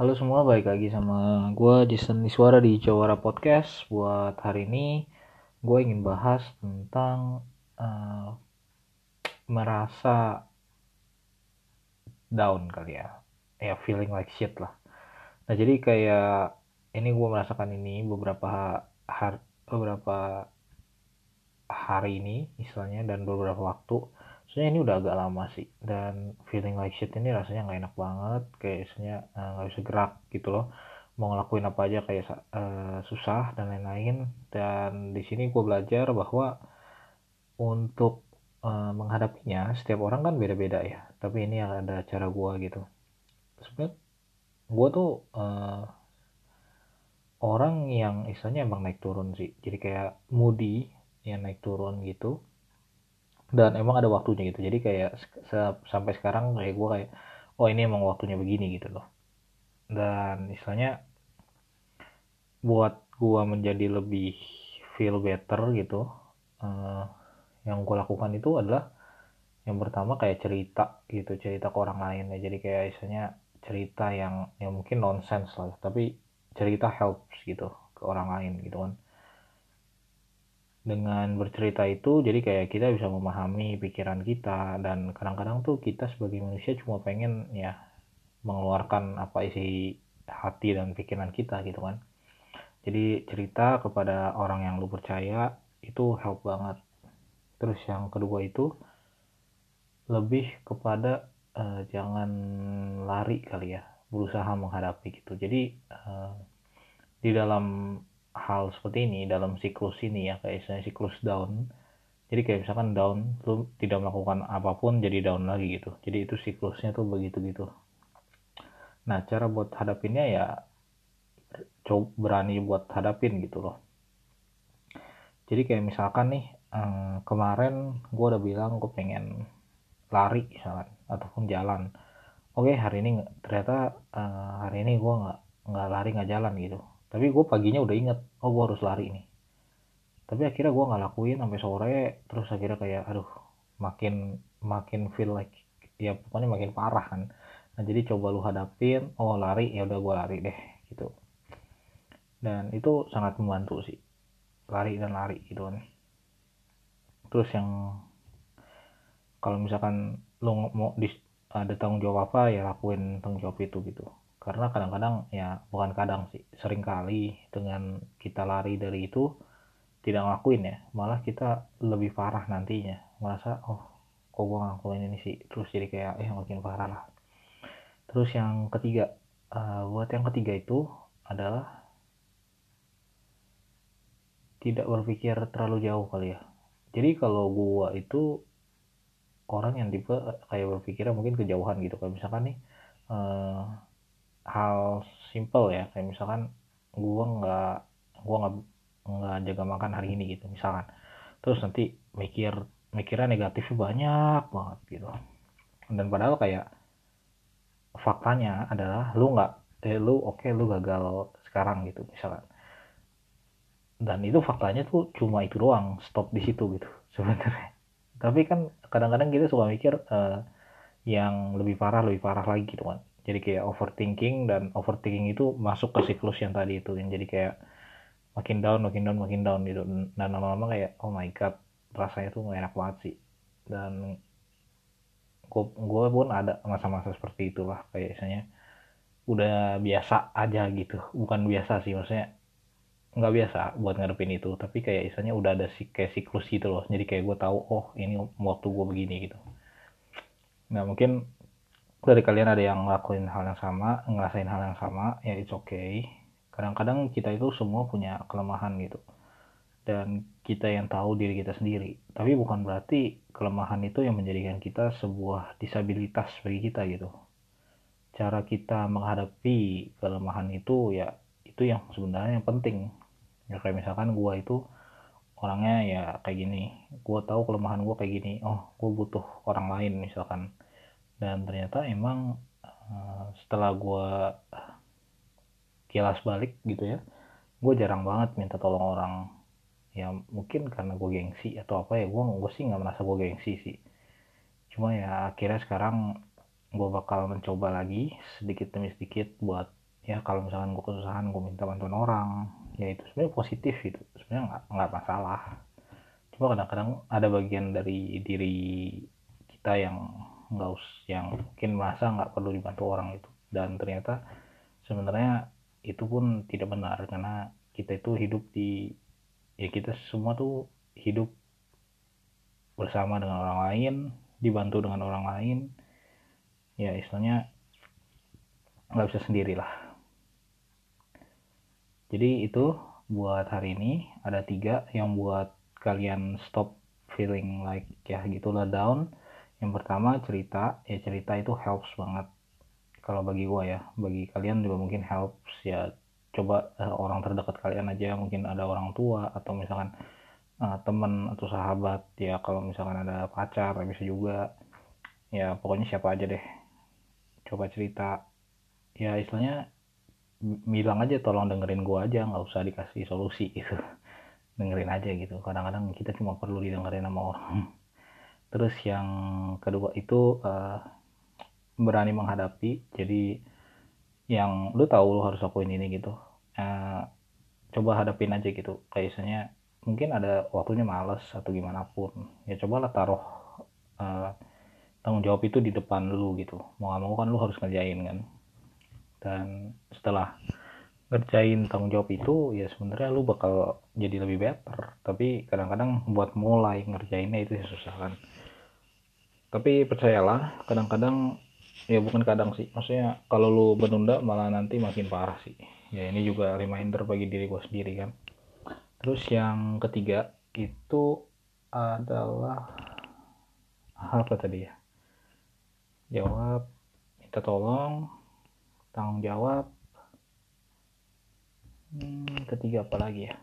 Halo semua, balik lagi sama gue Jason Iswara di Jawara Podcast. Buat hari ini, gue ingin bahas tentang uh, merasa down kali ya. Ya, feeling like shit lah. Nah, jadi kayak ini gue merasakan ini beberapa hari, beberapa hari ini, misalnya, dan beberapa waktu sebenarnya ini udah agak lama sih dan feeling like shit ini rasanya nggak enak banget kayak misalnya eh, nggak uh, bisa gerak gitu loh. Mau ngelakuin apa aja kayak uh, susah dan lain-lain. Dan di sini gue belajar bahwa untuk uh, menghadapinya setiap orang kan beda-beda ya. Tapi ini ada cara gue gitu. Sebenarnya gue tuh uh, orang yang istilahnya emang naik turun sih. Jadi kayak moody yang naik turun gitu dan emang ada waktunya gitu. Jadi kayak sampai sekarang kayak gue kayak oh ini emang waktunya begini gitu loh. Dan istilahnya buat gue menjadi lebih feel better gitu uh, yang gue lakukan itu adalah yang pertama kayak cerita gitu cerita ke orang lain ya. Jadi kayak istilahnya cerita yang yang mungkin nonsense lah. Tapi cerita helps gitu ke orang lain gitu kan dengan bercerita itu jadi kayak kita bisa memahami pikiran kita. Dan kadang-kadang tuh kita sebagai manusia cuma pengen ya mengeluarkan apa isi hati dan pikiran kita gitu kan. Jadi cerita kepada orang yang lu percaya itu help banget. Terus yang kedua itu lebih kepada uh, jangan lari kali ya berusaha menghadapi gitu. Jadi uh, di dalam hal seperti ini dalam siklus ini ya kayak misalnya siklus down. Jadi kayak misalkan down lu tidak melakukan apa pun jadi down lagi gitu. Jadi itu siklusnya tuh begitu gitu. Nah cara buat hadapinnya ya coba berani buat hadapin gitu loh. Jadi kayak misalkan nih eh, kemarin gue udah bilang gue pengen lari misalkan ataupun jalan. Oke hari ini ternyata eh, hari ini gue nggak nggak lari nggak jalan gitu tapi gue paginya udah inget oh gue harus lari nih. Tapi akhirnya gue nggak lakuin sampai sore terus akhirnya kayak aduh makin makin feel like ya pokoknya makin parah kan. Nah jadi coba lu hadapin oh lari ya udah gue lari deh gitu. Dan itu sangat membantu sih lari dan lari gitu kan. Terus yang kalau misalkan lu mau di, ada tanggung jawab apa ya lakuin tanggung jawab itu gitu karena kadang-kadang ya bukan kadang sih sering kali dengan kita lari dari itu tidak ngelakuin ya malah kita lebih parah nantinya. Merasa oh kok gue ngelakuin ini sih? Terus jadi kayak eh makin parah lah. Terus yang ketiga uh, buat yang ketiga itu adalah tidak berpikir terlalu jauh kali ya. Jadi kalau gua itu orang yang tipe kayak berpikirnya mungkin kejauhan gitu. Kayak misalkan nih uh, hal simple ya. Kayak misalkan gua nggak gua nggak nggak jaga makan hari ini gitu misalkan. Terus nanti mikir mikirnya negatifnya banyak banget gitu. Dan padahal kayak faktanya adalah lu nggak eh, lu oke okay, lu gagal sekarang gitu misalkan. Dan itu faktanya tuh cuma itu doang stop di situ gitu sebenarnya. Tapi kan kadang-kadang kita suka mikir uh, yang lebih parah lebih parah lagi gitu kan jadi kayak overthinking dan overthinking itu masuk ke siklus yang tadi itu yang jadi kayak makin down makin down makin down gitu. Dan lama-lama kayak oh my god rasanya tuh gak enak banget sih. Dan gue pun ada masa-masa seperti itulah. Kayak misalnya udah biasa aja gitu. Bukan biasa sih maksudnya nggak biasa buat ngadepin itu. Tapi kayak misalnya udah ada si kayak siklus gitu loh. Jadi kayak gue tahu oh ini waktu gue begini gitu. Nah mungkin dari kalian ada yang ngelakuin hal yang sama, ngerasain hal yang sama, ya it's okay. Kadang-kadang kita itu semua punya kelemahan gitu. Dan kita yang tahu diri kita sendiri. Tapi bukan berarti kelemahan itu yang menjadikan kita sebuah disabilitas bagi kita gitu. Cara kita menghadapi kelemahan itu ya itu yang sebenarnya yang penting. Ya kayak misalkan gua itu orangnya ya kayak gini. Gua tahu kelemahan gua kayak gini. Oh, gua butuh orang lain misalkan dan ternyata emang uh, setelah gue kilas balik gitu ya gue jarang banget minta tolong orang. Ya mungkin karena gue gengsi atau apa ya gue gue sih nggak merasa gue gengsi sih. Cuma ya akhirnya sekarang gue bakal mencoba lagi sedikit demi sedikit buat ya kalau misalkan gue kesusahan gue minta bantuan orang. Ya itu sebenarnya positif gitu sebenarnya nggak nggak masalah. Cuma kadang-kadang ada bagian dari diri kita yang nggak us yang mungkin merasa nggak perlu dibantu orang itu. Dan ternyata sebenarnya itu pun tidak benar karena kita itu hidup di ya kita semua tuh hidup bersama dengan orang lain dibantu dengan orang lain. Ya istilahnya nggak bisa sendiri lah. Jadi itu buat hari ini ada tiga yang buat kalian stop feeling like ya gitulah down yang pertama cerita ya cerita itu helps banget. Kalau bagi gue ya bagi kalian juga mungkin helps ya. Coba uh, orang terdekat kalian aja mungkin ada orang tua atau misalkan uh, temen atau sahabat ya kalau misalkan ada pacar bisa juga. Ya pokoknya siapa aja deh. Coba cerita. Ya istilahnya bilang aja tolong dengerin gue aja nggak usah dikasih solusi gitu. Dengerin aja gitu. Kadang-kadang kita cuma perlu didengerin sama orang terus yang kedua itu uh, berani menghadapi. Jadi yang lu tahu lu harus lakuin ini gitu. Uh, coba hadapin aja gitu. Kayak misalnya mungkin ada waktunya males atau gimana pun. Ya cobalah taruh uh, tanggung jawab itu di depan lu gitu. Mau gak mau kan lu harus ngerjain kan. Dan setelah ngerjain tanggung jawab itu ya sebenarnya lu bakal jadi lebih better. Tapi kadang-kadang buat mulai ngerjainnya itu susah kan tapi percayalah kadang-kadang ya bukan kadang sih. Maksudnya kalau lu menunda malah nanti makin parah sih. Ya ini juga reminder bagi diri gue sendiri kan. Terus yang ketiga itu adalah apa tadi ya? Jawab minta tolong tanggung jawab. Hmm, ketiga apa lagi ya?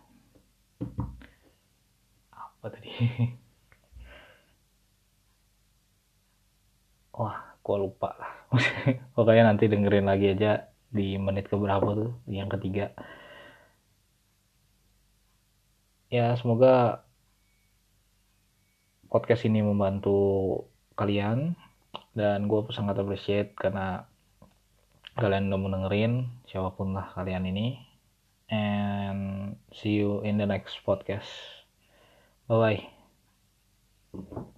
Apa tadi wah gue lupa. Lah pokoknya nanti dengerin lagi aja di menit keberapa tuh yang ketiga. Ya semoga podcast ini membantu kalian dan gue sangat appreciate karena kalian udah mau dengerin siapa pun lah kalian ini. And see you in the next podcast. Bye bye